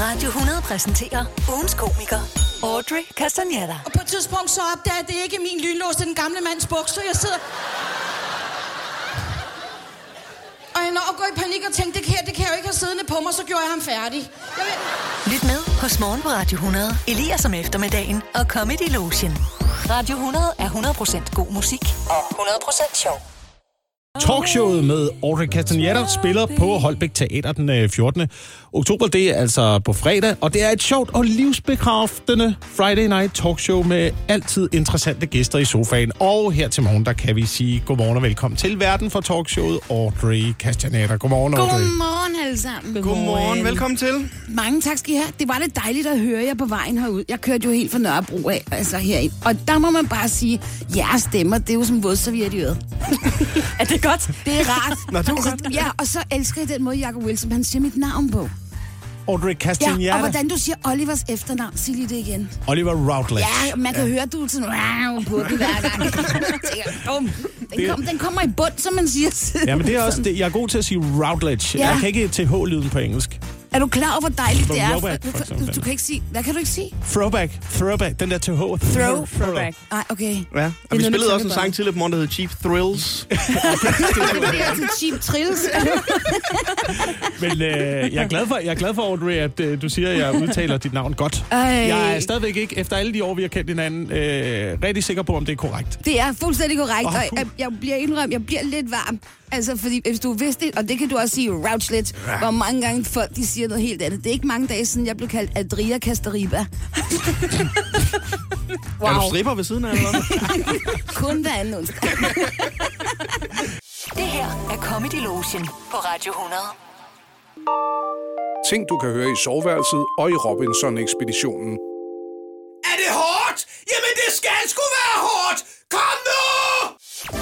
Radio 100 præsenterer ugens komiker, Audrey Castagnetta. Og på et tidspunkt så opdager det ikke min lynlås, det er den gamle mands bukser. Jeg sidder... Og jeg når at gå i panik og tænkte, det her, det kan jeg jo ikke have siddende på mig, så gjorde jeg ham færdig. Jeg ved... Lyt med hos Morgen på Radio 100. Elias om eftermiddagen og Comedy Lotion. Radio 100 er 100% god musik og 100% sjov. Talkshowet med Audrey Castagnetta spiller på Holbæk Teater den øh, 14. oktober. Det er altså på fredag, og det er et sjovt og livsbekræftende Friday Night Talkshow med altid interessante gæster i sofaen. Og her til morgen, der kan vi sige godmorgen og velkommen til verden for talkshowet Audrey Castagnetta. Godmorgen, Audrey. Godmorgen alle sammen. Godmorgen, velkommen til. Mange tak skal I have. Det var det dejligt at høre jer på vejen herud. Jeg kørte jo helt fra Nørrebro af, altså herind. Og der må man bare sige, jeres stemmer, det er jo som vådserviet i øret. Er det godt? Det er rart. Nå, det var altså, godt. Ja, og så elsker jeg den måde, Jacob Wilson, han siger mit navn på. Audrey Ja, Castagnetta. og hvordan du siger Olivers efternavn. Sig lige det igen. Oliver Routledge. Ja, man kan høre, at du er sådan wow, på den hver gang. Jeg tænker, bum. Den, kom, den kommer i bund, som man siger. Ja, men det er også det. Jeg er god til at sige Routledge. Ja. Jeg kan ikke TH-lyden på engelsk. Er du klar over, hvor dejligt det er? Throwback, for Du, eksempel. du kan ikke sige... Hvad kan du ikke sige? Throwback. Throwback. Den der TH. Throw. Throwback. Nej, okay. Ja, og vi spillede også en sang tidligere på morgen, der hed Cheap Thrills. Det er altid cheap trills. Men øh, jeg, er glad for, jeg er glad for, Audrey, at øh, du siger, at jeg udtaler dit navn godt. Ej. Jeg er stadigvæk ikke, efter alle de år, vi har kendt hinanden, øh, rigtig sikker på, om det er korrekt. Det er fuldstændig korrekt, Åh, og jeg, jeg bliver indrømt, jeg bliver lidt varm. Altså, fordi hvis du vidste og det kan du også sige, Rouchlet, ja. hvor mange gange folk de siger noget helt andet. Det er ikke mange dage siden, jeg blev kaldt Adria Casteriba. wow. Er du stripper ved siden af, eller? Kun hver anden onsdag. Det her er Comedy Lotion på Radio 100. Ting, du kan høre i soveværelset og i Robinson-ekspeditionen. Er det hårdt? Jamen, det skal sgu være hårdt! Kom nu!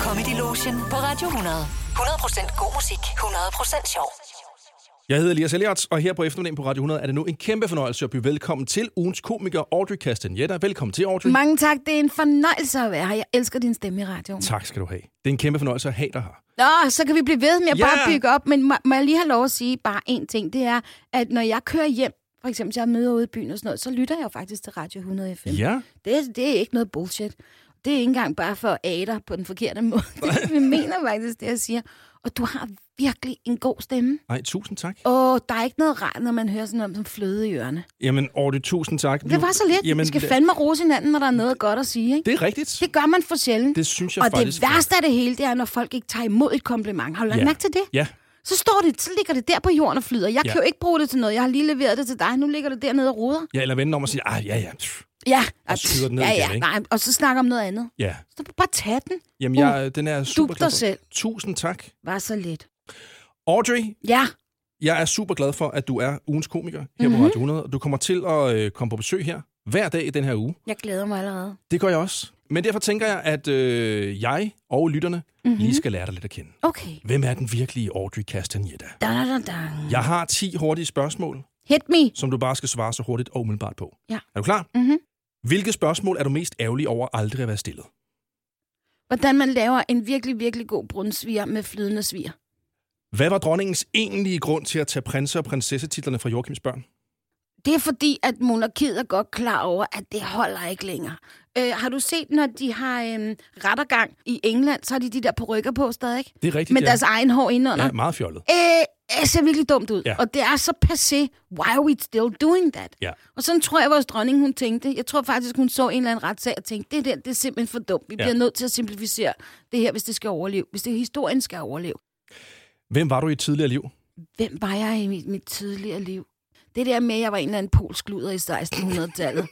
Comedy Lotion på Radio 100. 100% god musik, 100% sjov. Jeg hedder Elias Elliot, og her på eftermiddagen på Radio 100 er det nu en kæmpe fornøjelse at byde velkommen til ugens komiker Audrey Castagnetta. Velkommen til, Audrey. Mange tak, det er en fornøjelse at være her. Jeg elsker din stemme i radioen. Tak skal du have. Det er en kæmpe fornøjelse at have dig her. Nå, så kan vi blive ved med at Ja. bare bygge op. Men må, må jeg lige have lov at sige bare én ting. Det er, at når jeg kører hjem, for eksempel jeg møder ude i byen og sådan noget, så lytter jeg jo faktisk til Radio 100 FM. Ja. Det, det er ikke noget bullshit. Det er ikke engang bare for at dig på den forkerte måde. Vi mener faktisk det, jeg siger. Og du har virkelig en god stemme. Nej, tusind tak. Og der er ikke noget rart, når man hører sådan noget som fløde i ørerne. Jamen, Audrey, tusind tak. Det var så lidt. Jamen, vi skal det, fandme rose hinanden, når der er noget godt at sige. Ikke? det er rigtigt. Det gør man for sjældent. Det synes jeg og faktisk. det værste af det hele, det er, når folk ikke tager imod et kompliment. Har du lagt Ja. mærke til det? Ja. Så står det, så ligger det der på jorden og flyder. Jeg Ja. kan jo ikke bruge det til noget. Jeg har lige leveret det til dig. Nu ligger det dernede og roder. ja, eller vende om og sige, ah, ja, ja. Ja, Og skyder den ned ja, igen, ja, ikke? nej, og så snakker om noget andet. Ja. Så bare tag den. Jamen, jeg, den er super glad for. selv. Tusind tak. Var så lidt. Audrey, Ja, Jeg er super glad for, at du er ugens komiker her Mhm. mm-hmm. på Radio 100. Du kommer til at øh, komme på besøg her hver dag i den her uge. jeg glæder mig allerede. Det gør jeg også. Men derfor tænker jeg, at øh, jeg og lytterne Mhm. mm-hmm. lige skal lære dig lidt at kende. Okay. Hvem er den virkelige Audrey Castagnetta? Da, da, da, da. Jeg har 10 hurtige spørgsmål, Hit me. som du bare skal svare så hurtigt og umiddelbart på. Ja. Er du klar? Mhm. Hvilke spørgsmål er du mest ærgerlig over aldrig at være stillet? Hvordan man laver en virkelig, virkelig god brunsviger med flydende sviger. Hvad var dronningens egentlige grund til at tage prinse- og prinsessetitlerne fra Joachims børn? Det er fordi, at monarkiet er godt klar over, at det holder ikke længere. Øh, har du set, når de har øh, rettergang i England, så har de de der perukker på stadig? Det er rigtigt, Med ja. deres egen hår indenunder. Ja, meget fjollet. Øh, det ser virkelig dumt ud. Ja. Og det er så passé. Why are we still doing that? Ja. Og sådan tror jeg, vores dronning, hun tænkte. Jeg tror faktisk, hun så en eller anden retssag og tænkte, det der, det er simpelthen for dumt. Vi Ja. bliver nødt til at simplificere det her, hvis det skal overleve. Hvis det historien skal overleve. Hvem var du i et tidligere liv? Hvem var jeg i mit, mit tidligere liv? Det der med, at jeg var en eller anden polsk luder i 1600-tallet.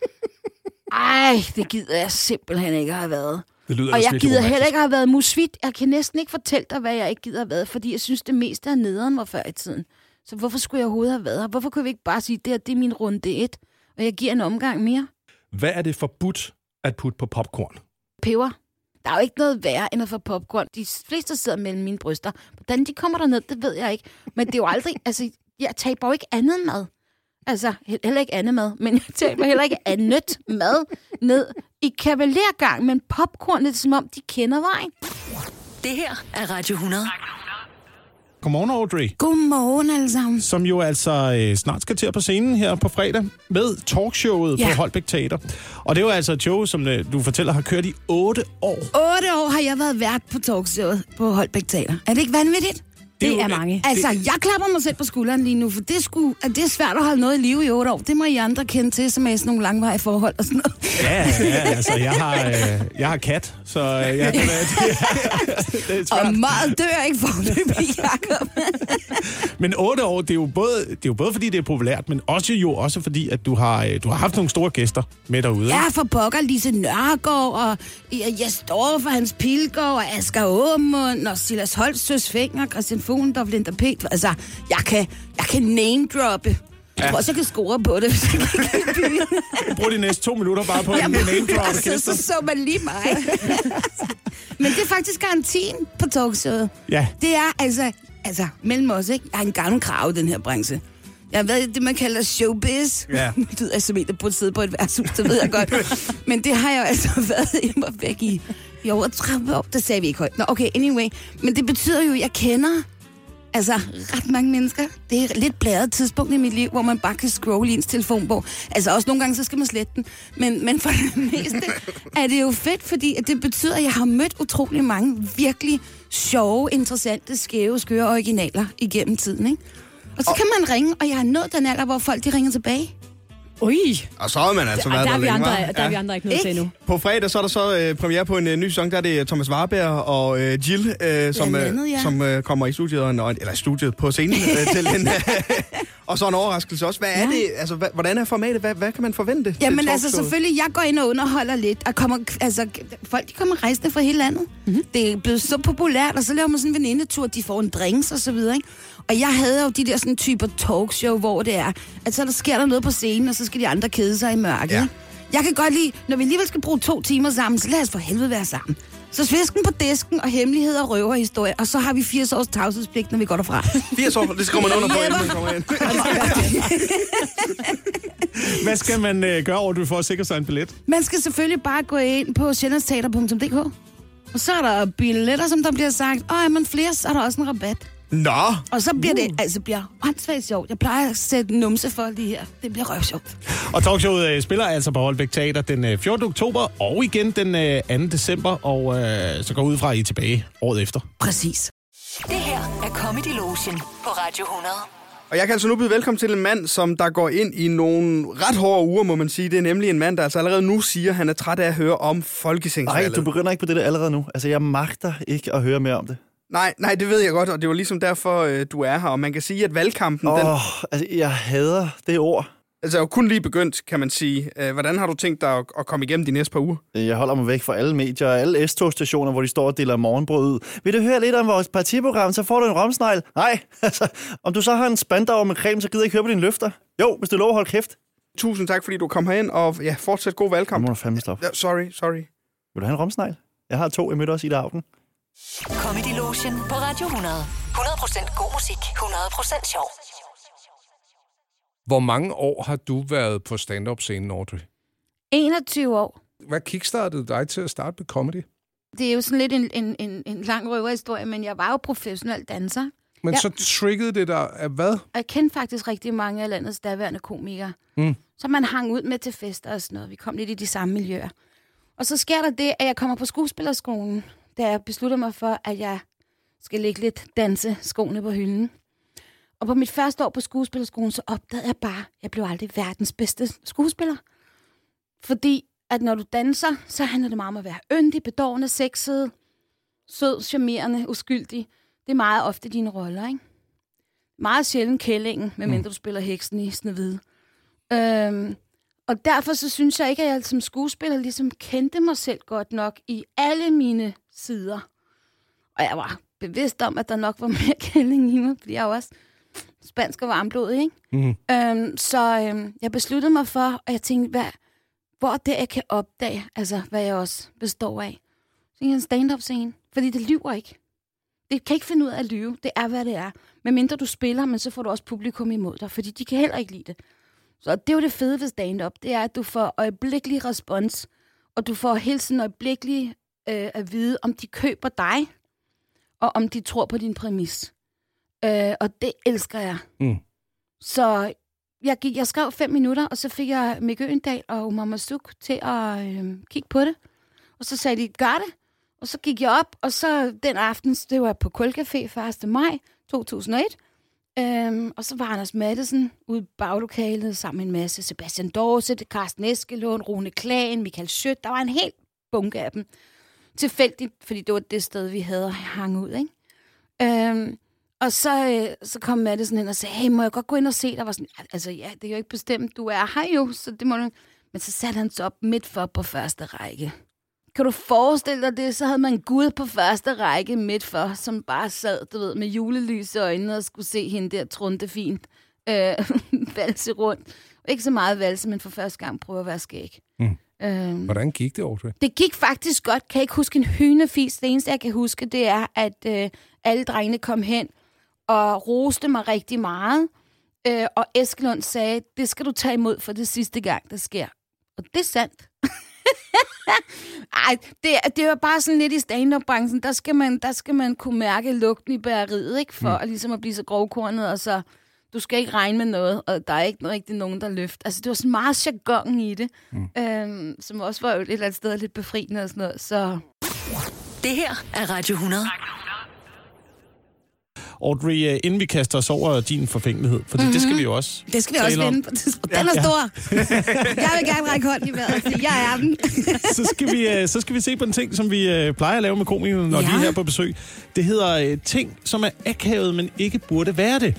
Ej, det gider jeg simpelthen ikke have været. Det lyder Og jeg gider romantisk. heller ikke have været musvit. Jeg kan næsten ikke fortælle dig, hvad jeg ikke gider have været, fordi jeg synes, det meste af nederen var før i tiden. Så hvorfor skulle jeg overhovedet have været her? Hvorfor kunne vi ikke bare sige, det her, det er min runde et, og jeg giver en omgang mere? Hvad er det forbudt at putte på popcorn? Peber. Der er jo ikke noget værre end at få popcorn. De fleste sidder mellem mine bryster. Hvordan de kommer derned, det ved jeg ikke. Men det er jo aldrig... Altså, jeg taber jo ikke andet mad. Altså, he- heller ikke andet mad, men jeg taber heller ikke andet mad ned i kavalergang, men popcorn, det er som om, de kender vejen. Det her er Radio 100. Godmorgen, Audrey. Godmorgen alle sammen. Som jo altså øh, snart skal til på scenen her på fredag med talkshowet ja. Ja. på Holbæk Teater. Og det er jo altså et show, som øh, du fortæller har kørt i otte år. Otte år har jeg været vært på talkshowet på Holbæk Teater. Er det ikke vanvittigt? Det er Det jo- er mange. Altså, jeg klapper mig selv på skulderen lige nu, for det er, sgu, at det er svært at holde noget i live i otte år. Det må I andre kende til, som er sådan nogle langvarige forhold og sådan noget. Ja, ja, altså jeg har, øh, jeg har kat, så øh, ja, det, er, det, det er svært. Og meget dør ikke forløbig, Jacob. Men otte år, det er, jo både, det er jo både fordi, det er populært, men også jo også fordi, at du har, øh, du har haft nogle store gæster med derude. Ja, for pokker Lise Nørgaard, og Jes Dorf og Hans Pilgaard, og Asger Aamund, og Silas Holst, Søs Fenger, Christian Fuglendorf, Linda Pet. Altså, jeg kan, jeg kan name-droppe. Jeg tror også, jeg kan score på det, hvis jeg i byen. Brug de næste to minutter bare på en name drop altså, så så man lige mig. Men det er faktisk garantien på talkshowet. Ja. Det er altså, altså mellem os, ikke? Jeg har en gammel krav i den her branche. Jeg har været det, man kalder showbiz. Ja. Det lyder som en, der burde sidde på et værtshus, det ved jeg godt. Men det har jeg jo altså været i mig væk i, i over 30 år. Det sagde vi ikke højt. Nå, okay, anyway. Men det betyder jo, at jeg kender Altså, ret mange mennesker. Det er et lidt blæret tidspunkt i mit liv, hvor man bare kan scrolle i ens telefonbog. Altså, også nogle gange, så skal man slette den. Men, men for det meste er det jo fedt, fordi at det betyder, at jeg har mødt utrolig mange virkelig sjove, interessante, skæve, skøre originaler igennem tiden, ikke? Og så kan man ringe, og jeg har nået den alder, hvor folk de ringer tilbage. Ui, Og så har man altså været der, er vi længe, andre, der er vi andre ikke nødt til endnu. På fredag så er der så øh, premiere på en øh, ny sæson, der er det Thomas Warberg og øh, Jill, øh, som, Blandt andet, øh, ja. som øh, kommer i studiet, og, eller studiet på scenen øh, til en, og så en overraskelse også. Hvad er Ja. det, altså hva, hvordan er formatet? Hvad, hvad kan man forvente? Jamen altså selvfølgelig, jeg går ind og underholder lidt, og kommer, altså, folk de kommer rejsende fra hele landet. Mm-hmm. Det er blevet så populært, og så laver man sådan en venindetur, de får en drinks og så videre, ikke? Og jeg havde jo de der sådan typer talkshow, hvor det er, at så der sker der noget på scenen, og så skal de andre kede sig i mørket. Ja. Jeg kan godt lide, når vi alligevel skal bruge to timer sammen, så lad os for helvede være sammen. Så svisken på disken og hemmeligheder og røverhistorie, og så har vi 80 års tavshedspligt, når vi går derfra. 80 år, det skriver man under på, inden man kommer ind. Hvad skal man øh, gøre, Audrey, for at sikre sig en billet? Man skal selvfølgelig bare gå ind på sjællandsteater.dk. Og så er der billetter, som der bliver sagt. Og er man flere, så er der også en rabat. Nå, Og så bliver det, altså bliver åndssvagt sjovt. Jeg plejer at sætte numse for det her. Det bliver røvsjovt. Og talkshowet øh, spiller altså på Holbæk Teater den øh, 14. oktober og igen den øh, 2. december, og øh, så går ud fra, at I er tilbage året efter. Præcis. Det her er Comedy Lotion på Radio 100. og jeg kan altså nu byde velkommen til en mand, som der går ind i nogle ret hårde uger, må man sige. Det er nemlig en mand, der altså allerede nu siger, at han er træt af at høre om Nej, folketingsvalget. du begynder ikke på det der allerede nu. Altså, jeg magter ikke at høre mere om det. Nej, nej, det ved jeg godt, og det var ligesom derfor, øh, du er her. Og man kan sige, at valgkampen, Åh, den, oh, altså, jeg hader det ord. altså, er jo kun lige begyndt, kan man sige. Øh, Hvordan har du tænkt dig at, at komme igennem de næste par uger? Jeg holder mig væk fra alle medier og alle S-togstationer, hvor de står og deler morgenbrød ud. Vil du høre lidt om vores partiprogram, så får du en romsnegl. Nej, altså, om du så har en spandauer med creme, så gider jeg ikke høre på dine løfter. Jo, hvis du lover at holde kæft. Tusind tak, fordi du kom herind, og ja, fortsæt god Nu valgkamp. må du fandme stoppe. Ja, sorry, sorry. Vil du have en romsnegl? Jeg har to, jeg mødte også i Augen. Comedy Lotion på Radio 100. 100% god musik, 100% sjov. Hvor mange år har du været på stand-up-scenen, Audrey? 21 år. Hvad kickstartede dig til at starte med comedy? Det er jo sådan lidt en, en, en, en lang røverhistorie, men jeg var jo professionel danser. Men Ja. så triggede det dig af hvad? Og jeg kendte faktisk rigtig mange af landets daværende komikere. Mm. Så man hang ud med til fester og sådan noget. Vi kom lidt i de samme miljøer. Og så sker der det, at jeg kommer på skuespillerskolen, da jeg beslutter mig for, at jeg skal lægge lidt danse skoene på hylden. Og på mit første år på skuespillerskolen, så opdagede jeg bare, at jeg blev aldrig verdens bedste skuespiller. Fordi at når du danser, så handler det meget om at være yndig, bedårende, sexet, sød, charmerende, uskyldig. Det er meget ofte dine roller, ikke? Meget sjældent kællingen, medmindre du spiller heksen i Snevide. Øhm, og derfor så synes jeg ikke, at jeg som skuespiller ligesom kendte mig selv godt nok i alle mine sider. Og jeg var bevidst om, at der nok var mere kælling i mig, fordi jeg også spansk og varmblodig, ikke? Mm. Øhm, så øhm, jeg besluttede mig for, og jeg tænkte, hvad, hvor er det, jeg kan opdage, altså hvad jeg også består af. Så jeg en stand-up scene, fordi det lyver ikke. Det kan ikke finde ud af at lyve. Det er, hvad det er. Men mindre du spiller, men så får du også publikum imod dig, fordi de kan heller ikke lide det. Så det er jo det fede ved stand-up, det er, at du får øjeblikkelig respons, og du får hele tiden øjeblikkelig øh, at vide, om de køber dig, og om de tror på din præmis. Øh, og det elsker jeg. Mm. Så jeg, gik, jeg skrev fem minutter, og så fik jeg Mikke Øendal og Mama Suk til at øh, kigge på det. Og så sagde de, gør det. Og så gik jeg op, og så den aften, det var på Kulcafé 1. maj 2001. Øhm, og så var Anders Mattesen ude i baglokalet sammen med en masse Sebastian Dorset, Carsten Eskelund, Rune Klagen, Michael Schødt. Der var en helt bunke af dem. Tilfældigt, fordi det var det sted, vi havde hang ud, ikke? Øhm, og så, øh, så kom Mattesen hen og sagde, hey, må jeg godt gå ind og se? Der var sådan, altså ja, det er jo ikke bestemt, du er her jo, så det må du... Men så satte han sig op midt for på første række. Kan du forestille dig det? Så havde man Gud på første række midt for, som bare sad, du ved, med julelys i øjnene og skulle se hende der trunte fint øh, valse rundt. Ikke så meget valse, men for første gang prøve at være skæg. Mm. Øh, Hvordan gik det, Audrey? det gik faktisk godt. Kan jeg ikke huske en hynefis. Det eneste, jeg kan huske, det er, at øh, alle drengene kom hen og roste mig rigtig meget. Øh, og Eskelund sagde, det skal du tage imod for det sidste gang, der sker. Og det er sandt. Ej, det, det er bare sådan lidt i stand-up-branchen. Der skal, man, der skal man kunne mærke lugten i bæreriet, ikke? For mm. at, ligesom at blive så grovkornet, og så... Du skal ikke regne med noget, og der er ikke rigtig nogen, der løfter. Altså, det var sådan meget jargon i det, mm. øhm, som også var jo et eller andet sted lidt befriende og sådan noget. Så Det her er Radio 100. Audrey, øh, inden vi kaster os over din forfængelighed, for mm-hmm. det skal vi jo også Det skal vi også vende. på tidspunkt. Den er stor. Jeg vil gerne række hånden i vejret, fordi jeg er den. så, skal vi, øh, så skal vi se på en ting, som vi øh, plejer at lave med komikerne, når Ja. de er her på besøg. Det hedder ting, som er akavet, men ikke burde være det.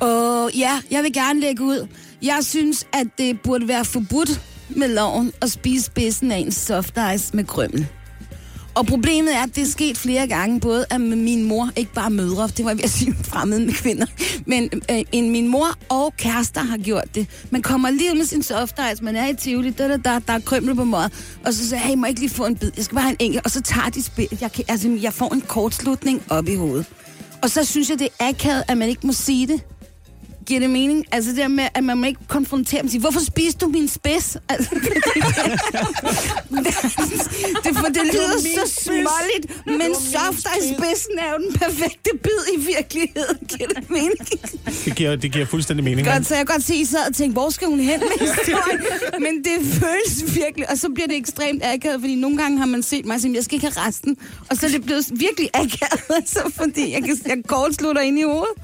Og ja, jeg vil gerne lægge ud. Jeg synes, at det burde være forbudt med loven at spise spidsen af en soft ice med krømmel. Og problemet er, at det er sket flere gange, både af min mor, ikke bare mødre, det var jeg ved at sige fremmede med kvinder, men øh, en, min mor og kærester har gjort det. Man kommer lige med sin soft ice, man er i Tivoli, der, der, der, der er krømmel på måde, og så siger jeg, hey, må ikke lige få en bid? Jeg skal bare have en enkelt, og så tager de spil. Jeg, kan, altså, jeg får en kortslutning op i hovedet. Og så synes jeg, det er akavet, at man ikke må sige det. Giver det mening? Altså det der med, at man må ikke konfrontere dem og sige, hvorfor spiste du min spids? Altså, det, det, for det lyder så småligt, men soft ice spidsen er jo den perfekte bid i virkeligheden. Giver det mening? Det giver, det giver fuldstændig mening. Godt, så jeg kan godt se, at I sad og tænkte, hvor skal hun hen med historien? Men det føles virkelig, og så bliver det ekstremt akavet, fordi nogle gange har man set mig, som jeg skal ikke have resten, og så er det blevet virkelig akavet, altså, fordi jeg, kan, jeg kortslutter ind i hovedet.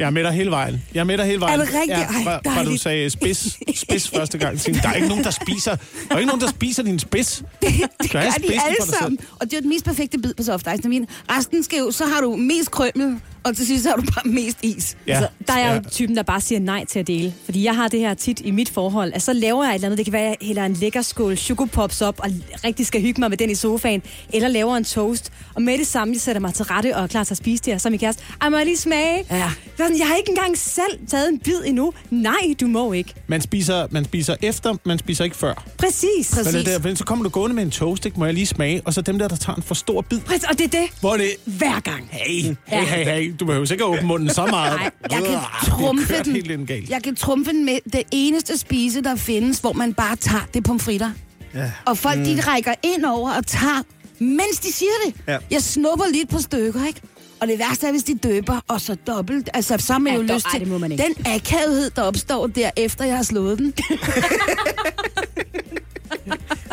Jeg er med dig hele vejen. Jeg er med dig hele vejen. Er det rigtigt? Ja, fra, fra du sagde spids, spids første gang. Tænkte, Der er ikke nogen, der spiser, der er ikke nogen, der spiser din spids. Det er gør de alle sammen. Og det er den mest perfekte bid på soft ice. Resten skal jo, så har du mest krømmel, og til sidst har du bare mest is. Ja. Altså, der er jeg ja. jo typen, der bare siger nej til at dele. Fordi jeg har det her tit i mit forhold. Altså, så laver jeg et eller andet. Det kan være, at jeg hælder en lækker skål chokopops op, og rigtig skal hygge mig med den i sofaen. Eller laver en toast. Og med det samme, jeg sætter mig til rette og er klar til at spise det her. Så min kæreste, ej, må jeg lige smage? Ja. Jeg har ikke engang selv taget en bid endnu. Nej, du må ikke. Man spiser, man spiser efter, man spiser ikke før. Præcis. Men Præcis. det der, så kommer du gående med en toast, ikke? må jeg lige smage, og så dem der, der tager en for stor bid. Præcis. Og det er det. Hvor er det, Hver gang. hey, hey, hey, hey, du behøver ikke at åbne munden så meget. Nej, Jeg kan trumfe den. helt ind galt. Jeg kan trumfe den med det eneste spise, der findes, hvor man bare tager det pomfritter. Ja. Og folk, mm. de rækker ind over og tager, mens de siger det. Ja. Jeg snupper lidt på stykker, ikke? Og det værste er, hvis de døber, og så dobbelt. Altså, så har man Ja, jo dog- lyst til... Den akavethed, der opstår der, efter jeg har slået den,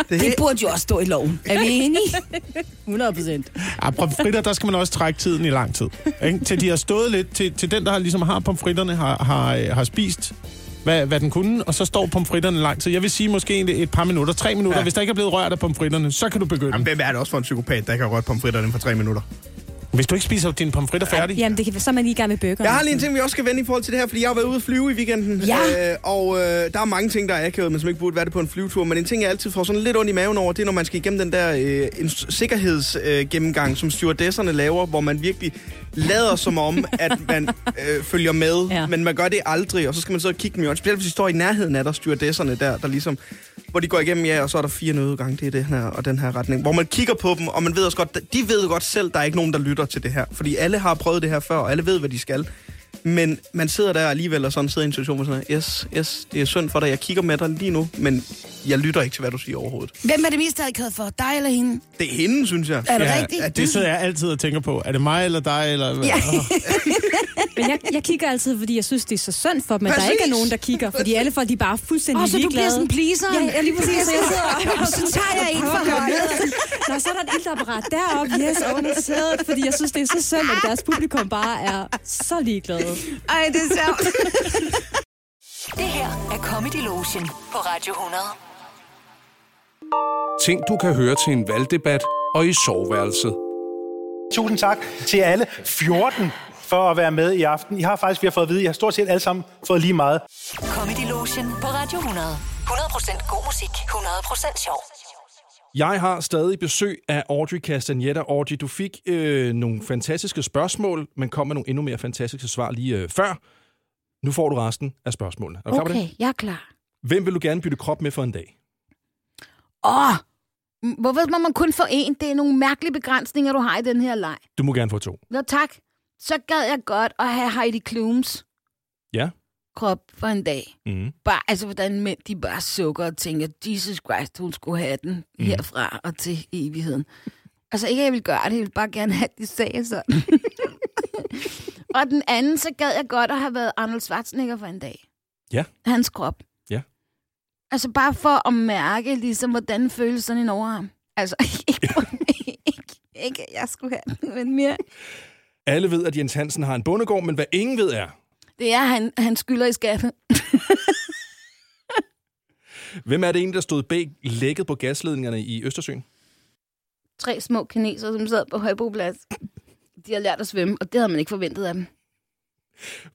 Det, det burde jo også stå i loven. Er vi enige? 100 procent. Ja, pomfritter, der skal man også trække tiden i lang tid. Ikke? Til de har stået lidt, til, til den, der har, ligesom har pomfritterne, har, har, øh, har spist, hvad, hvad den kunne, og så står pomfritterne lang tid. Jeg vil sige måske egentlig et par minutter, tre minutter. Ja. Hvis der ikke er blevet rørt af pomfritterne, så kan du begynde. Jamen, hvem er det også for en psykopat, der ikke har rørt pomfritter inden for tre minutter? Hvis du ikke spiser dine pomfritter færdig, Jamen, det kan, så er man lige i gang med burgeren. Jeg har lige en ting, vi også skal vende i forhold til det her, fordi jeg har været ude at flyve i weekenden. Ja. Øh, og øh, der er mange ting, der er akavet, men som ikke burde være det på en flyvetur. Men en ting, jeg altid får sådan lidt ondt i maven over, det er, når man skal igennem den der øh, en sikkerhedsgennemgang, øh, som stewardesserne laver, hvor man virkelig lader som om, at man øh, følger med, Ja. ja. men man gør det aldrig. Og så skal man så kigge dem i øjnene. Specielt hvis de står i nærheden af der, stewardesserne der, der ligesom hvor de går igennem, ja, og så er der fire nødudgange, det er det her og den her retning. Hvor man kigger på dem, og man ved også godt, de ved godt selv, der er ikke nogen, der lytter til det her. Fordi alle har prøvet det her før, og alle ved, hvad de skal. Men man sidder der alligevel og sådan sidder i en situation, hvor sådan, yes, yes, det er synd for dig, jeg kigger med dig lige nu, men jeg lytter ikke til, hvad du siger overhovedet. Hvem er det mest akavet for? Dig eller hende? Det er hende, synes jeg. Er det ja, rigtigt? det sidder jeg altid og tænker på. Er det mig eller dig? Eller, Ja. Men jeg, jeg kigger altid, fordi jeg synes, det er så synd for dem, at der ikke er nogen, der kigger. Fordi alle folk, de er bare fuldstændig Åh, så du ligeglade. bliver sådan pleaser. Ja, ja, lige præcis. Så jeg sidder og, Så tager jeg en for holdet. Nå, så er der et iltapparat deroppe, yes, under sædet, fordi jeg synes, det er så synd, at deres publikum bare er så ligeglade. Ej, det er sjovt. Det her er Comedy Lotion på Radio 100. Ting, du kan høre til en valgdebat og i soveværelset. Tusind tak til alle 14 for at være med i aften. I har faktisk, vi har fået at vide, I har stort set alle sammen fået lige meget. Comedy Lotion på Radio 100. 100% god musik, 100% sjov. Jeg har stadig besøg af Audrey Castagnetta. Audrey, du fik øh, nogle fantastiske spørgsmål, men kom med nogle endnu mere fantastiske svar lige øh, før. Nu får du resten af spørgsmålene. Er du klar på det? Okay, jeg er klar. Hvem vil du gerne bytte krop med for en dag? Åh, mm, hvorfor må man kun få én? Det er nogle mærkelige begrænsninger, du har i den her leg. Du må gerne få to. Nå tak. Så gad jeg godt at have Heidi Klums Ja? Krop for en dag. Mm. Bare, altså, hvordan mænd, de bare sukker og tænker, Jesus Christ, hun skulle have den Mm. herfra og til evigheden. Altså, ikke at jeg vil gøre det, jeg vil bare gerne have, at de sagde sådan. og den anden, så gad jeg godt at have været Arnold Schwarzenegger for en dag. Ja. Hans krop. Ja. Altså, bare for at mærke, ligesom, hvordan føles sådan en overarm. Altså, ikke, ikke, ikke jeg skulle have den, men mere. Alle ved, at Jens Hansen har en bondegård, men hvad ingen ved er, Det er, han, han skylder i skatten. hvem er det egentlig, der stod bag lækket på gasledningerne i Østersøen? tre små kineser, som sad på Højbroplads. De har lært at svømme, og det havde man ikke forventet af dem.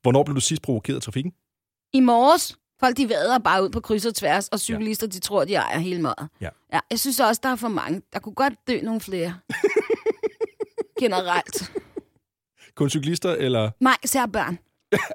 Hvornår blev du sidst provokeret af trafikken? I morges, folk de vader bare ud på kryds og tværs, og cyklister, de tror, de ejer hele meget. Ja. ja. Jeg synes også, der er for mange. Der kunne godt dø nogle flere. Generelt. Kun cyklister, eller... Nej, især børn.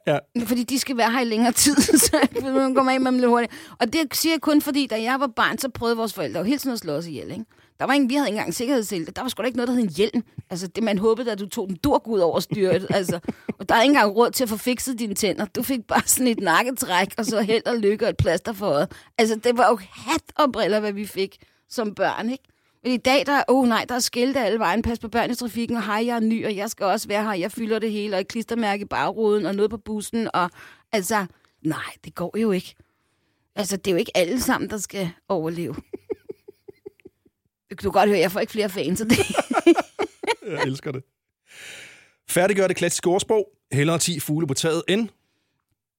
Ja. Fordi de skal være her i længere tid, så man kommer af med dem lidt hurtigt. Og det siger jeg kun, fordi da jeg var barn, så prøvede vores forældre jo hele tiden at slå os ihjel, ikke? Der var ingen, vi havde ikke engang sikkerhedssele. Der var sgu da ikke noget, der hed en hjelm. Altså, det man håbede, at du tog den durk ud over styret. altså, og der er ikke engang råd til at få fikset dine tænder. Du fik bare sådan et nakketræk, og så held og lykke og et plaster for øjet. Altså, det var jo hat og briller, hvad vi fik som børn, ikke? I dag, der er, oh nej, der er skilte alle vejen, pas på børn i trafikken, og hej, jeg er ny, og jeg skal også være her, jeg fylder det hele, og et klistermærke i bagruden, og noget på bussen, og altså, nej, det går jo ikke. Altså, det er jo ikke alle sammen, der skal overleve. Du kan godt høre, jeg får ikke flere fans af det. Jeg elsker det. Færdiggør det klassiske ordsprog. Hellere 10 fugle på taget end...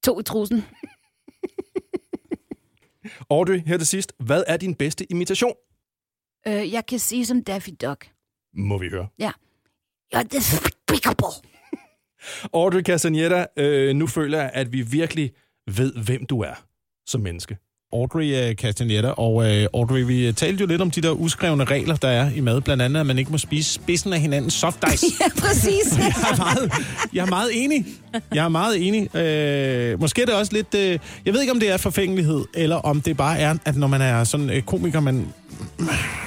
To i trussen. Audrey, her til sidst. Hvad er din bedste imitation? Øh, jeg kan sige som Daffy Duck. Må vi høre. Ja. You're despicable. Audrey Castagnetta, øh, nu føler jeg, at vi virkelig ved, hvem du er som menneske. Audrey uh, Castagnetta, og uh, Audrey, vi talte jo lidt om de der uskrevne regler, der er i mad. Blandt andet, at man ikke må spise spidsen af hinandens soft ice. Ja, præcis. jeg, er meget, jeg er meget enig. Jeg er meget enig. Øh, måske er det også lidt... Øh, jeg ved ikke, om det er forfængelighed, eller om det bare er, at når man er sådan øh, komiker, man,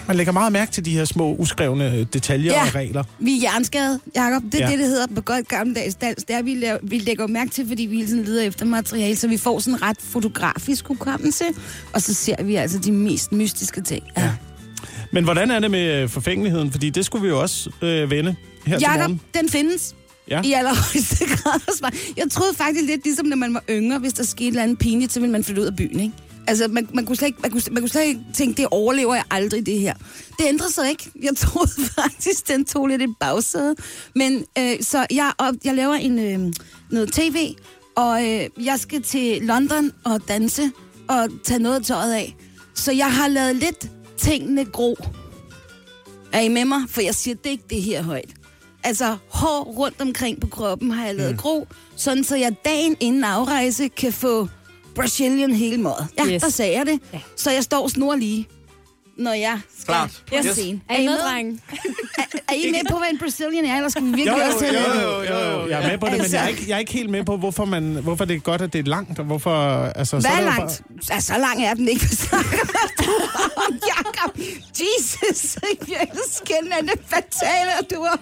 man lægger meget mærke til de her små uskrevne øh, detaljer Ja. og regler. Vi er hjerneskade, Jacob. Det er Ja. det, det hedder på godt gammeldags dansk. Det er, vi, laver, vi lægger mærke til, fordi vi hele tiden leder efter materiale, så vi får sådan en ret fotografisk hukommelse, og så ser vi altså de mest mystiske ting. Ja. Men hvordan er det med øh, forfængeligheden? Fordi det skulle vi jo også øh, vende her til Jakob, morgen. den findes. Ja. I allerhøjeste grad. Jeg troede faktisk lidt ligesom, når man var yngre, hvis der skete et eller andet pinligt, så ville man flytte ud af byen, ikke? Altså, man, man, kunne slet ikke, man, kunne, man kunne slet ikke tænke, det overlever jeg aldrig, det her. Det ændrede sig ikke. Jeg troede faktisk, den tog lidt et bagsæde. Men øh, så jeg, op, jeg laver en, øh, noget tv, og øh, jeg skal til London og danse og tage noget af tøjet af. Så jeg har lavet lidt tingene gro. Er I med mig? For jeg siger, det er ikke det her højt. Altså, hår rundt omkring på kroppen har jeg lavet mm. gro, sådan så jeg dagen inden afrejse kan få Brazilian hele måde. Ja, Yes. der sagde jeg det. Ja. Så jeg står snor lige, når jeg skal Klart. på Yes. scenen. Er I med, dreng? Er, er I med på, hvad en Brazilian er, eller skal vi virkelig Jo, jo, også jo, jo, jo, jo. Jeg er med på det, men Altså- jeg er, ikke, jeg er ikke helt med på, hvorfor, man, hvorfor det er godt, at det er langt, og hvorfor... Altså, Hvad så er det langt? Ja, så lang er den ikke, om. Jakob, Jesus, jeg er skændende fatale, du er.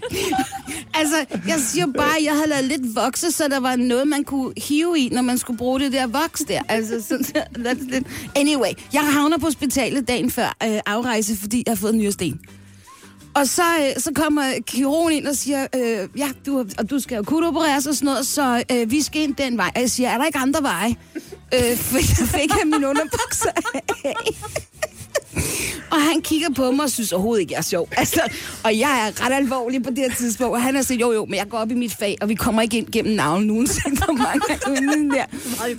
Altså, jeg siger bare, at jeg havde lavet lidt vokse, så der var noget, man kunne hive i, når man skulle bruge det der voks der. Altså, sådan. Anyway, jeg havner på hospitalet dagen før øh, Øh, afrejse, fordi jeg har fået en nyresten. Og så, øh, så kommer kirurgen ind og siger, øh, ja, du, og du skal jo kunne opereres og sådan noget, så øh, vi skal ind den vej. Og jeg siger, er der ikke andre veje? Øh, for jeg fik han min underbukser af. Og han kigger på mig og synes overhovedet ikke, jeg er sjov. Altså, og jeg er ret alvorlig på det her tidspunkt. Og han har sagt, jo jo, men jeg går op i mit fag, og vi kommer ikke ind gennem navlen nogensinde for mange der.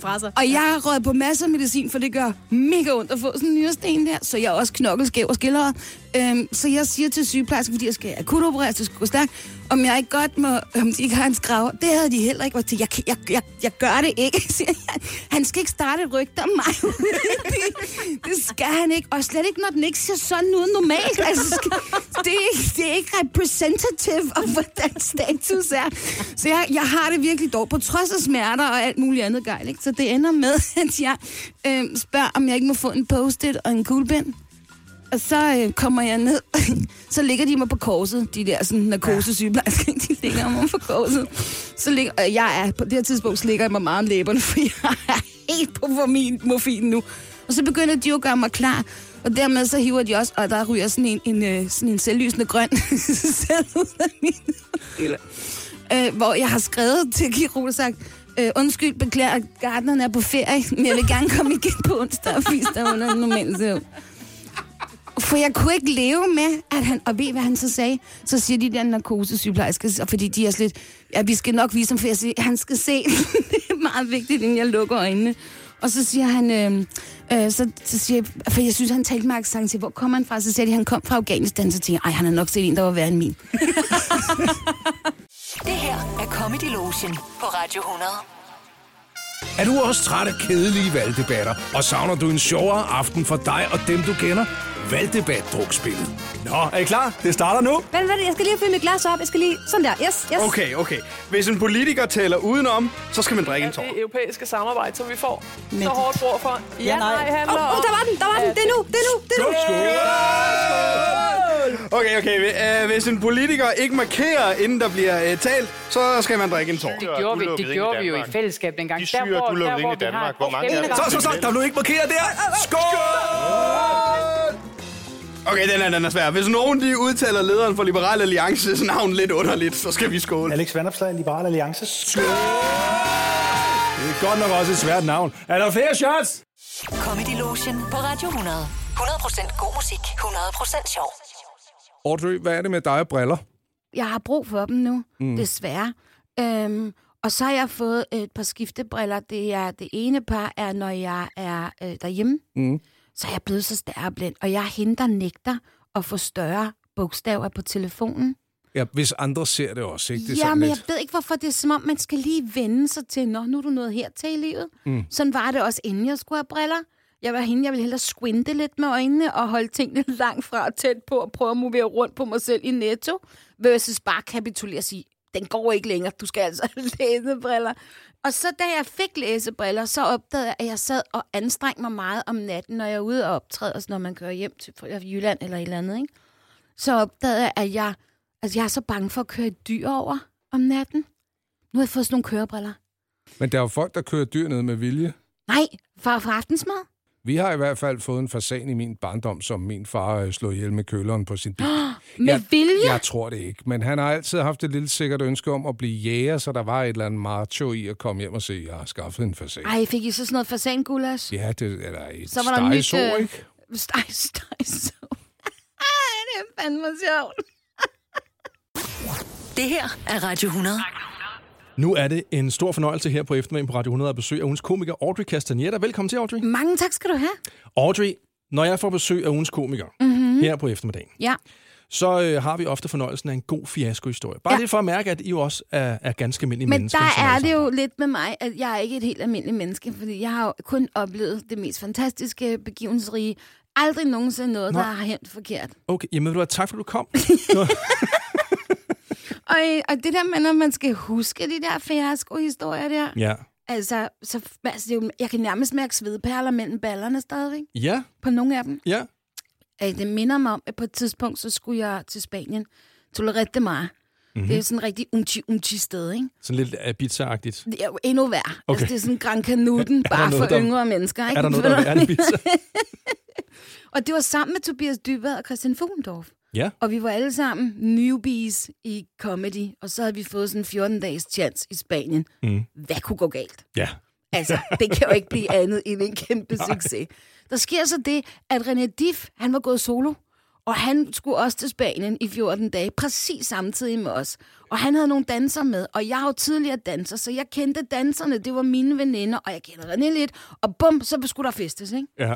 Meget. Og jeg har røget på masser af medicin, for det gør mega ondt at få sådan en nyresten der. Så jeg er også knokkelskæv og skilleret. Øhm, så jeg siger til sygeplejersken, fordi jeg skal akut opereres, det skal gå stærkt, om jeg ikke godt må, om de ikke har en skraver. Det havde de heller ikke. Og jeg, jeg, jeg, jeg gør det ikke, siger jeg. Han skal ikke starte et rygte om mig. det skal han ikke. Og slet ikke, når den ikke ser sådan ud normalt. Altså, skal, det, er, ikke- det er ikke representative af, hvordan status er. Så jeg, jeg har det virkelig dårligt, på trods af smerter og alt muligt andet gejl. Ikke? Så det ender med, at jeg øh, spørger, om jeg ikke må få en post-it og en kuglepind. Og så øh, kommer jeg ned, så ligger de mig på korset, de der sådan narkosesygeplejersker, de ligger mig på korset. Så ligger, øh, jeg er, på det her tidspunkt ligger jeg mig meget om læberne, for jeg er helt på morfin, morfin nu. Og så begynder de jo at gøre mig klar, og dermed så hiver de også, og der ryger sådan en, en, øh, sådan en selvlysende grøn selv ud af øh, hvor jeg har skrevet til kirurgen og sagt, øh, undskyld, beklager, at gardneren er på ferie, men jeg vil gerne komme igen på onsdag og vise dig under normalt. For jeg kunne ikke leve med, at han... Og ved, hvad han så sagde? Så siger de der narkosesygeplejersker, fordi de er lidt, Ja, vi skal nok vise ham, for jeg siger, han skal se. det er meget vigtigt, inden jeg lukker øjnene. Og så siger han... Øh, øh, så, så siger jeg, for jeg synes, han talte med accent til, hvor kommer han fra? Så siger de, han kom fra Afghanistan. Så tænker jeg, ej, han har nok set en, der var værre end min. Det her er Comedy Lotion på Radio 100. Er du også træt af kedelige valgdebatter, og savner du en sjovere aften for dig og dem, du kender? Valgdebat drukspillet. Nå, er I klar? Det starter nu. Vent, vent, jeg skal lige fylde mit glas op. Jeg skal lige... Sådan der. Yes, yes. Okay, okay. Hvis en politiker taler udenom, så skal man drikke en tår. det europæiske samarbejde, som vi får så hårdt brug for. Ja, Ja, nej, nej. handler Åh, oh, om... der var den, der var den. Det er nu, det er nu, det er nu. Okay, okay. øh, Hvis en politiker ikke markerer, inden der bliver øh, talt, så skal man drikke en tår. Det gjorde vi, det gjorde vi jo i fællesskab dengang. De syrer, du lukkede ind i Danmark. Hvor mange er? Så, så, så, der blev ikke markeret der. Skål! Okay, den er, den er svær. Hvis nogen de udtaler lederen for Liberal Alliances navn lidt underligt, så skal vi skåle. Alex Vandopslag, Liberal Alliance. Det er godt nok også et svært navn. Er der flere shots? Comedy Lotion på Radio 100. 100% god musik. 100% sjov. Audrey, hvad er det med dig og briller? Jeg har brug for dem nu, mm. desværre. Øhm, og så har jeg fået et par skiftebriller. Det, er, det ene par er, når jeg er øh, derhjemme. Mm. Så er jeg blevet så stærblind, og jeg henter nægter at få større bogstaver på telefonen. Ja, hvis andre ser det også, ikke? Det er ja, men jeg lidt... ved ikke, hvorfor det er som om, man skal lige vende sig til, Nå, nu er du nået her til i livet. Mm. Sådan var det også, inden jeg skulle have briller. Jeg var hende, jeg ville hellere squinte lidt med øjnene og holde tingene langt fra og tæt på og prøve at movere rundt på mig selv i netto, versus bare kapitulere og sige, den går ikke længere, du skal altså have læsebriller. Og så da jeg fik læsebriller, så opdagede jeg, at jeg sad og anstrengte mig meget om natten, når jeg er ude og optræder, altså når man kører hjem til Jylland eller et eller andet. Ikke? Så opdagede jeg, at jeg, altså jeg er så bange for at køre et dyr over om natten. Nu har jeg fået sådan nogle kørebriller. Men der er jo folk, der kører dyr ned med vilje. Nej, for, for aftensmad. Vi har i hvert fald fået en fasan i min barndom, som min far øh, slog ihjel med køleren på sin bil. Med jeg, vilje? Jeg tror det ikke, men han har altid haft et lille sikkert ønske om at blive jæger, så der var et eller andet macho i at komme hjem og se, at jeg har skaffet en fasan. Ej, fik I så sådan noget fasangulas? Ja, det er der et Så var der nyt... stegeså, øh, ikke? Steg, stegeså. Ej, det er fandme sjovt. Det her er Radio 100. Nu er det en stor fornøjelse her på eftermiddagen på Radio 100 at besøge af ugens komiker Audrey Castagnetta. Velkommen til, Audrey. Mange tak skal du have. Audrey, når jeg får besøg af ugens komiker Mhm. her på eftermiddagen, Ja. så øh, har vi ofte fornøjelsen af en god fiaskohistorie. Bare ja. Det for at mærke, at I jo også er, er ganske almindelige Men mennesker. der som er det jo lidt med mig, at jeg er ikke et helt almindeligt menneske, fordi jeg har jo kun oplevet det mest fantastiske, begivenhedsrige. Aldrig nogensinde noget, Nå. der har hent forkert. Okay, jamen du hvad, tak for, at du kom. Og, og det der med, når man skal huske de der fiasko-historier der, ja. altså, så, altså det er jo, jeg kan nærmest mærke svedperler mellem ballerne stadigvæk, Ja, på nogle af dem. ja. Øh, Det minder mig om, at på et tidspunkt, så skulle jeg til Spanien. Tolerette. Mhm. Mm-hmm. Det er sådan en rigtig unchi-unchi sted, ikke? Sådan lidt Ibiza-agtigt. Det er jo endnu værre. Okay. Okay. Altså, det er sådan Gran Canuten, bare noget, for der- yngre mennesker, ikke? Er der noget, der er Ibiza? Og det var sammen med Tobias Dybvad og Christian Fugendorf. Ja. Og vi var alle sammen newbies i comedy, og så havde vi fået sådan en 14-dages chance i Spanien. Mm. Hvad kunne gå galt? Ja. Altså, det kan jo ikke blive andet end en kæmpe succes. Der sker så det, at René Diff, han var gået solo, og han skulle også til Spanien i 14 dage, præcis samtidig med os. Og han havde nogle danser med, og jeg har jo tidligere danser, så jeg kendte danserne, det var mine veninder, og jeg kender René lidt, og bum, så skulle der festes, ikke? Ja.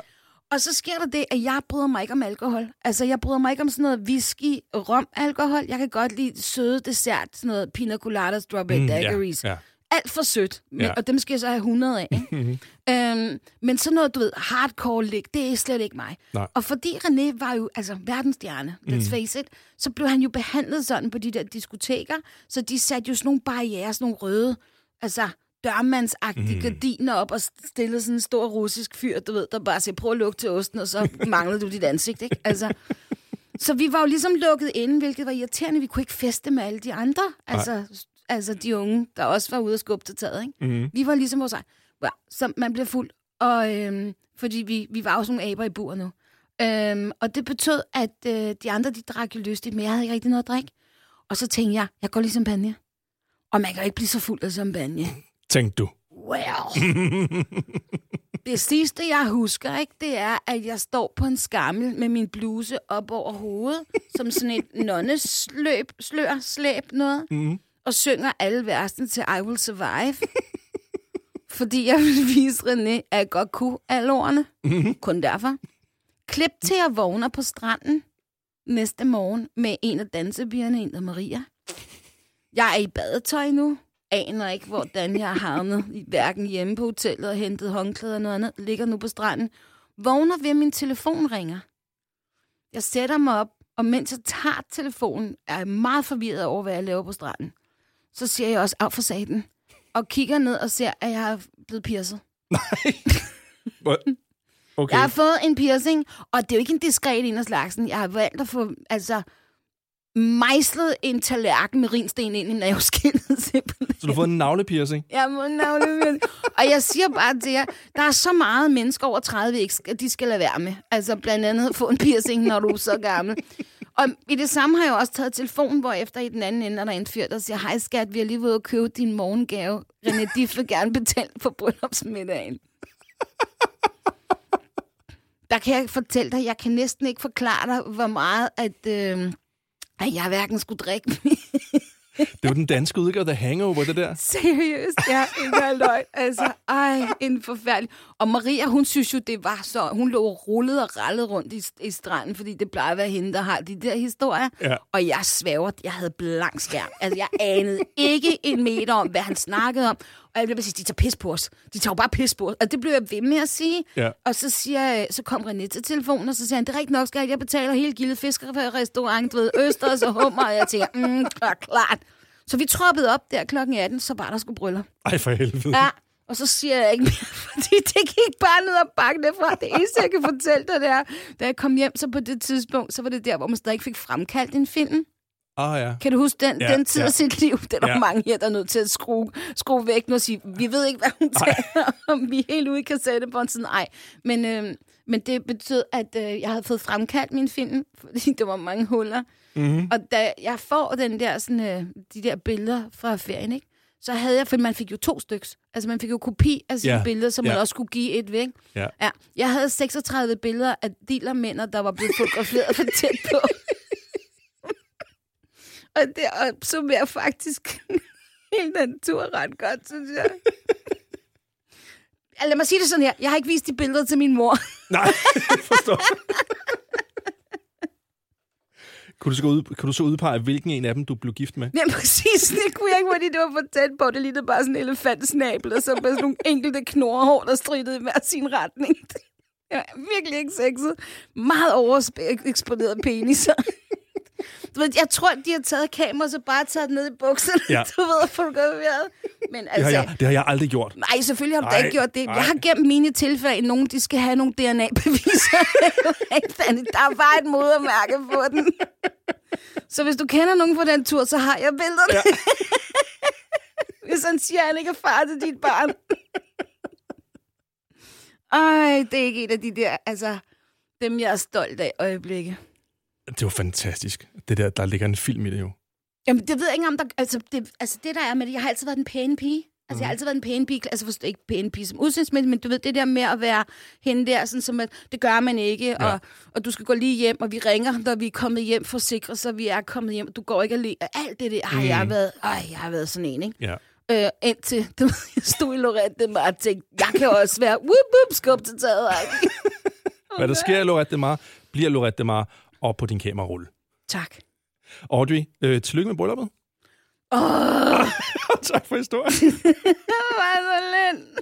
Og så sker der det, at jeg bryder mig ikke om alkohol. Altså, jeg bryder mig ikke om sådan noget whisky, rom, alkohol. Jeg kan godt lide søde dessert, sådan noget pina colada, strawberry Mm, mm, ja, daiquiris. ja. Alt for sødt, men, Ja. og dem skal jeg så have 100 af. Ikke? øhm, men sådan noget, du ved, hardcore lig, det er slet ikke mig. Nej. Og fordi René var jo altså verdensstjerne, let's Mm. face it, så blev han jo behandlet sådan på de der diskoteker, så de satte jo sådan nogle barriere, sådan nogle røde, altså dørmandsagtige Mm. gardiner op og stillede sådan en stor russisk fyr, du ved, der bare siger, prøv at lugte til osten, og så manglede du dit ansigt, ikke? Altså, så vi var jo ligesom lukket inde, hvilket var irriterende. Vi kunne ikke feste med alle de andre, altså, altså de unge, der også var ude og skubbe til taget, ikke? Mhm. Vi var ligesom vores egen. Så man bliver fuld, og, øhm, fordi vi, vi var jo sådan nogle aber i bur nu. Øhm, og det betød, at øh, de andre, de drak jo lystigt, men jeg havde ikke rigtig noget at drikke. Og så tænkte jeg, jeg går lige champagne. Og man kan jo ikke blive så fuld af champagne. Tænkte du. Well. Det sidste, jeg husker, ikke, det er, at jeg står på en skammel med min bluse op over hovedet, som sådan et nonnesløb, slør, slæb noget, mm. og synger alle versene til I Will Survive. fordi jeg vil vise René, at jeg godt kunne alle ordene. Mhm. Kun derfor. Klip til at vågner på stranden næste morgen med en af dansepigerne, en af Maria. Jeg er i badetøj nu. Aner ikke, hvordan jeg har havnet. i- Hverken hjemme på hotellet og hentet håndklæder og noget andet. Ligger nu på stranden. Vågner ved, at min telefon ringer. Jeg sætter mig op, og mens jeg tager telefonen, er jeg meget forvirret over, hvad jeg laver på stranden. Så siger jeg også, af for saten. Og kigger ned og ser, at jeg er blevet piercet. Okay. Jeg har fået en piercing, og det er jo ikke en diskret en af slagsen. Jeg har valgt at få, altså, mejslet en tallerken med rinsten ind i nerveskinnet, simpelthen. Så du har fået en navlepiercing? Jeg må navle Og jeg siger bare til jer, der er så meget mennesker over 30, ikke skal- de skal lade være med. Altså blandt andet få en piercing, når du er så gammel. Og i det samme har jeg også taget telefonen, hvor efter i den anden ende er der en fyr, der siger, hej skat, vi har lige været og købe din morgengave. René Diff vil gerne betale for bryllupsmiddagen. Der kan jeg fortælle dig, jeg kan næsten ikke forklare dig, hvor meget, at, øh, at jeg hverken skulle drikke Det var den danske udgave The Hangover, det der. Seriøst, ja, ikke er løgn. Altså, ej, en forfærdelig. Og Maria, hun synes jo, det var så... Hun lå rullet og rallet rundt i, i stranden, fordi det plejer at være hende, der har de der historier. Ja. Og jeg svæver, jeg havde blank skærm. Altså, jeg anede ikke en meter om, hvad han snakkede om. Og jeg bare sige, de tager pis på os. De tager jo bare pis på os. Og det blev jeg ved med at sige. Ja. Og så, siger, jeg- så kom René til telefonen, og så siger han, det er rigtigt nok, skal jeg betaler hele gildet fiskerrestaurant, du ved, østers og hummer. Og jeg tænker, mm, klart. Så vi troppede op der klokken 18, så var der sgu bryllup. Ej, for helvede. Ja, og så siger jeg ikke mere, fordi det gik bare ned og bakke derfra. Det eneste, jeg kan fortælle dig, det er, da jeg kom hjem, så på det tidspunkt, så var det der, hvor man stadig fik fremkaldt en film. Ah, ja. Kan du huske den, Ja, den tid ja. af sit liv? Det er der Ja. mange her, der er nødt til at skrue, skrue væk og sige, vi ved ikke, hvad hun taler om. Vi er helt ude i kassettebånd, nej. Men, øh, men det betød, at øh, jeg havde fået fremkaldt min film, fordi der var mange huller. Mm-hmm. Og da jeg får den der, sådan, øh, de der billeder fra ferien, ikke? så havde jeg, for man fik jo to styks. Altså man fik jo kopi af sine ja. billeder, som man ja. også skulle give et væk. Ja. Ja, jeg havde 36 billeder af dealermænd, der var blevet fotograferet for tæt på. og det opsummerer faktisk hele den tur ret godt, synes jeg. Ja, Lad mig sige det sådan her. Jeg har ikke vist de billeder til min mor. Nej, forstår. Kunne du, så ud, kunne du så udpege, hvilken en af dem, du blev gift med? Ja, præcis. Det kunne jeg ikke, fordi det var for tæt på. Det lignede bare sådan en elefantsnabel, og så med sådan nogle enkelte knorhår, der stridede i hver sin retning. Det var virkelig ikke sexet. Meget overeksponeret peniser. Du ved, jeg tror, de har taget kamera, så bare taget ned i bukserne, Ja. du ved, og fotograferet. Men Det altså, har, jeg, det har jeg aldrig gjort. nej, selvfølgelig har du da ikke gjort det. nej. Jeg har gemt mine tilfælde, nogen de skal have nogle DNA-beviser. der er bare et modermærke på den. Så hvis du kender nogen fra den tur, så har jeg billederne. Ja. hvis han siger, at han ikke er far til dit barn. Ej, det er ikke en af de der, altså, dem jeg er stolt af øjeblikke. Det var fantastisk. Det der, der ligger en film i det jo. Jamen, det ved jeg ikke om der... Altså det, altså, det der er med det, jeg har altid været en pæne pige. Altså, jeg har altid været en pæne pige. Altså, forstå, ikke pæne pige som udseendsmæssigt, men du ved, det der med at være hende der, sådan som at det gør man ikke, ja. og, og du skal gå lige hjem, og vi ringer, når vi er kommet hjem for at sikre, så vi er kommet hjem, og du går ikke alene. Alt det der har mm. jeg været... Ej, jeg har været sådan en, ikke? Ja. Øh, indtil du, jeg stod i Lorette Mar og tænkte, jeg kan også være whoop, whoop, skub til taget. ej. Hvad der sker i Lorette Mar, bliver Lorette Mar op på din kamerarulle. tak. Audrey, øh, tillykke med brylluppet. Åh, tak for historien. det var så lidt.